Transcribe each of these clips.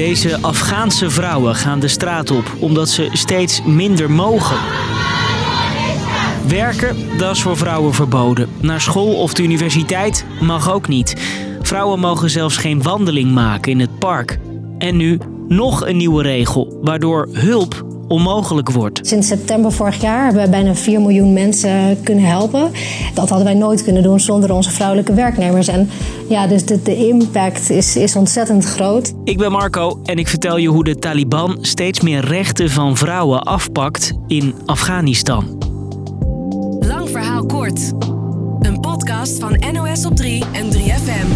Deze Afghaanse vrouwen gaan de straat op omdat ze steeds minder mogen. Werken, dat is voor vrouwen verboden. Naar school of de universiteit mag ook niet. Vrouwen mogen zelfs geen wandeling maken in het park. En nu nog een nieuwe regel, waardoor hulp onmogelijk wordt. Sinds september vorig jaar hebben we bijna 4 miljoen mensen kunnen helpen. Dat hadden wij nooit kunnen doen zonder onze vrouwelijke werknemers. En ja, dus de, de impact is, is ontzettend groot. Ik ben Marco en ik vertel je hoe de Taliban steeds meer rechten van vrouwen afpakt in Afghanistan. Lang verhaal kort. Een podcast van NOS op 3 en 3FM.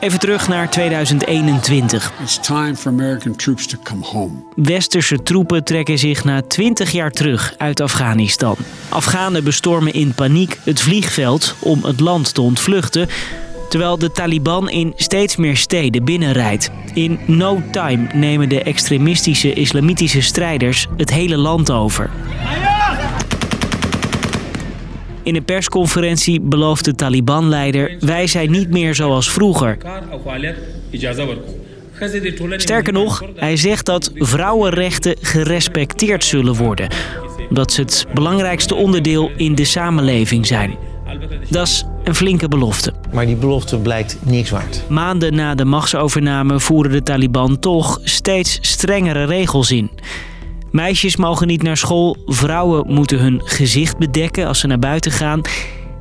Even terug naar 2021. It's time for American troops to come home. Westerse troepen trekken zich na 20 jaar terug uit Afghanistan. Afghanen bestormen in paniek het vliegveld om het land te ontvluchten. Terwijl de Taliban in steeds meer steden binnenrijdt. In no time nemen de extremistische islamitische strijders het hele land over. In een persconferentie belooft de Taliban-leider: Wij zijn niet meer zoals vroeger. Sterker nog, hij zegt dat vrouwenrechten gerespecteerd zullen worden, omdat ze het belangrijkste onderdeel in de samenleving zijn. Dat is een flinke belofte. Maar die belofte blijkt niks waard. Maanden na de machtsovername voeren de Taliban toch steeds strengere regels in. Meisjes mogen niet naar school, vrouwen moeten hun gezicht bedekken als ze naar buiten gaan.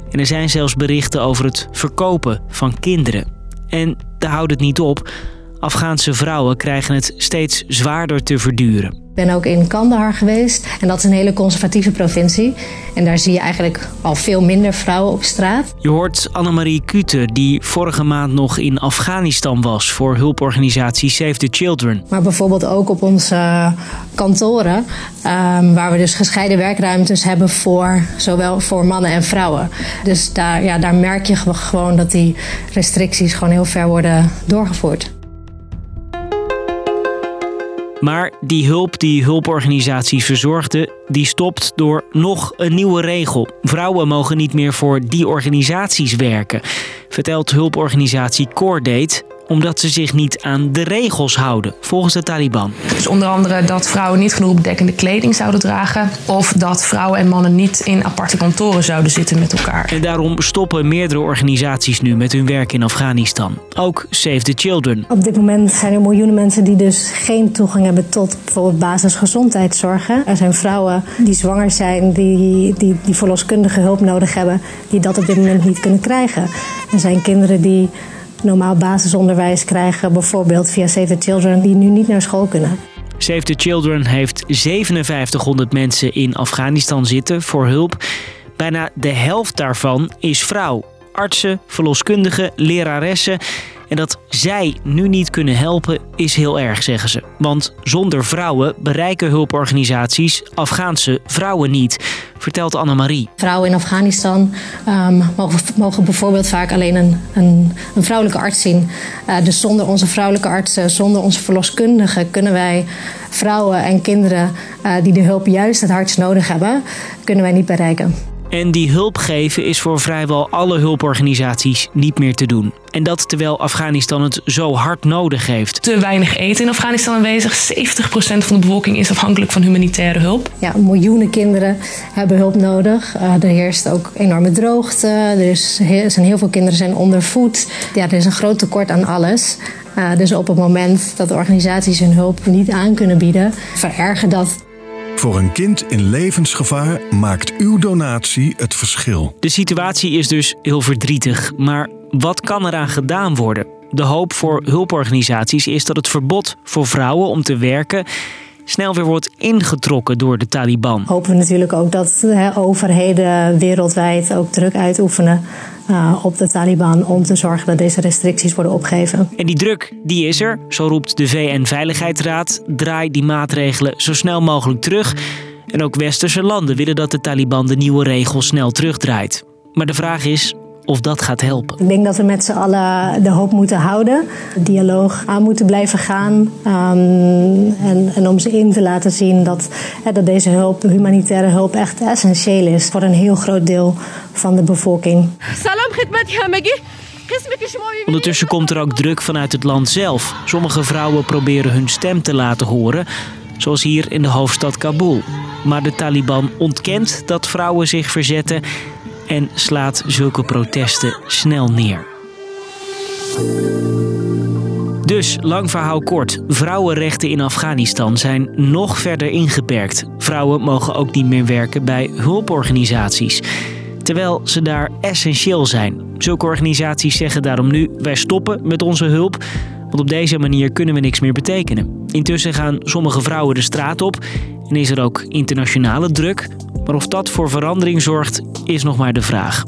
En er zijn zelfs berichten over het verkopen van kinderen. En daar houdt het niet op. Afghaanse vrouwen krijgen het steeds zwaarder te verduren. Ik ben ook in Kandahar geweest en dat is een hele conservatieve provincie. En daar zie je eigenlijk al veel minder vrouwen op straat. Je hoort Annemarie Kute, die vorige maand nog in Afghanistan was voor hulporganisatie Save the Children. Maar bijvoorbeeld ook op onze kantoren, um, waar we dus gescheiden werkruimtes hebben voor zowel voor mannen en vrouwen. Dus daar, ja, daar merk je gewoon dat die restricties gewoon heel ver worden doorgevoerd. Maar die hulp die hulporganisaties verzorgden, die stopt door nog een nieuwe regel. Vrouwen mogen niet meer voor die organisaties werken, vertelt hulporganisatie Cordate omdat ze zich niet aan de regels houden, volgens de Taliban. Dus onder andere dat vrouwen niet genoeg bedekkende kleding zouden dragen. Of dat vrouwen en mannen niet in aparte kantoren zouden zitten met elkaar. En daarom stoppen meerdere organisaties nu met hun werk in Afghanistan. Ook Save the Children. Op dit moment zijn er miljoenen mensen die dus geen toegang hebben tot bijvoorbeeld basisgezondheidszorgen. Er zijn vrouwen die zwanger zijn, die, die, die verloskundige hulp nodig hebben, die dat op dit moment niet kunnen krijgen. Er zijn kinderen die normaal basisonderwijs krijgen, bijvoorbeeld via Save the Children, die nu niet naar school kunnen. Save the Children heeft 5700 mensen in Afghanistan zitten voor hulp. Bijna de helft daarvan is vrouw. Artsen, verloskundigen, leraressen. En dat zij nu niet kunnen helpen is heel erg, zeggen ze. Want zonder vrouwen bereiken hulporganisaties Afghaanse vrouwen niet, vertelt Annemarie. Vrouwen in Afghanistan um, mogen, bijvoorbeeld vaak alleen een, een, een vrouwelijke arts zien. Uh, dus zonder onze vrouwelijke artsen, zonder onze verloskundigen kunnen wij vrouwen en kinderen uh, die de hulp juist het hardst nodig hebben, kunnen wij niet bereiken. En die hulp geven is voor vrijwel alle hulporganisaties niet meer te doen. En dat terwijl Afghanistan het zo hard nodig heeft. Te weinig eten in Afghanistan aanwezig. 70% van de bevolking is afhankelijk van humanitaire hulp. Ja, miljoenen kinderen hebben hulp nodig. Uh, er heerst ook enorme droogte. Er, is, er zijn heel veel kinderen zijn ondervoed. Ja, er is een groot tekort aan alles. Uh, dus op het moment dat de organisaties hun hulp niet aan kunnen bieden, verergert dat voor een kind in levensgevaar maakt uw donatie het verschil. De situatie is dus heel verdrietig, maar wat kan eraan gedaan worden? De hoop voor hulporganisaties is dat het verbod voor vrouwen om te werken snel weer wordt ingetrokken door de Taliban. Hopen we natuurlijk ook dat he, overheden wereldwijd ook druk uitoefenen uh, op de Taliban om te zorgen dat deze restricties worden opgegeven. En die druk, die is er. Zo roept de VN-veiligheidsraad. Draai die maatregelen zo snel mogelijk terug. En ook westerse landen willen dat de Taliban de nieuwe regels snel terugdraait. Maar de vraag is, of dat gaat helpen. Ik denk dat we met z'n allen de hoop moeten houden, de dialoog aan moeten blijven gaan. Um, en, en, om ze in te laten zien dat, hè, dat deze hulp, humanitaire hulp, echt essentieel is voor een heel groot deel van de bevolking. Salam khidmat hamagi. Ondertussen komt er ook druk vanuit het land zelf. Sommige vrouwen proberen hun stem te laten horen, zoals hier in de hoofdstad Kabul. Maar de Taliban ontkent dat vrouwen zich verzetten en slaat zulke protesten snel neer. Dus, lang verhaal kort. Vrouwenrechten in Afghanistan zijn nog verder ingeperkt. Vrouwen mogen ook niet meer werken bij hulporganisaties. Terwijl ze daar essentieel zijn. Zulke organisaties zeggen daarom nu: wij stoppen met onze hulp. Want op deze manier kunnen we niks meer betekenen. Intussen gaan sommige vrouwen de straat op en is er ook internationale druk. Maar of dat voor verandering zorgt, is nog maar de vraag.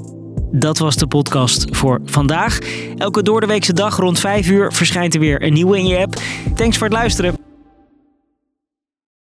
Dat was de podcast voor vandaag. Elke doordeweekse dag rond 5 uur verschijnt er weer een nieuwe in je app. Thanks voor het luisteren.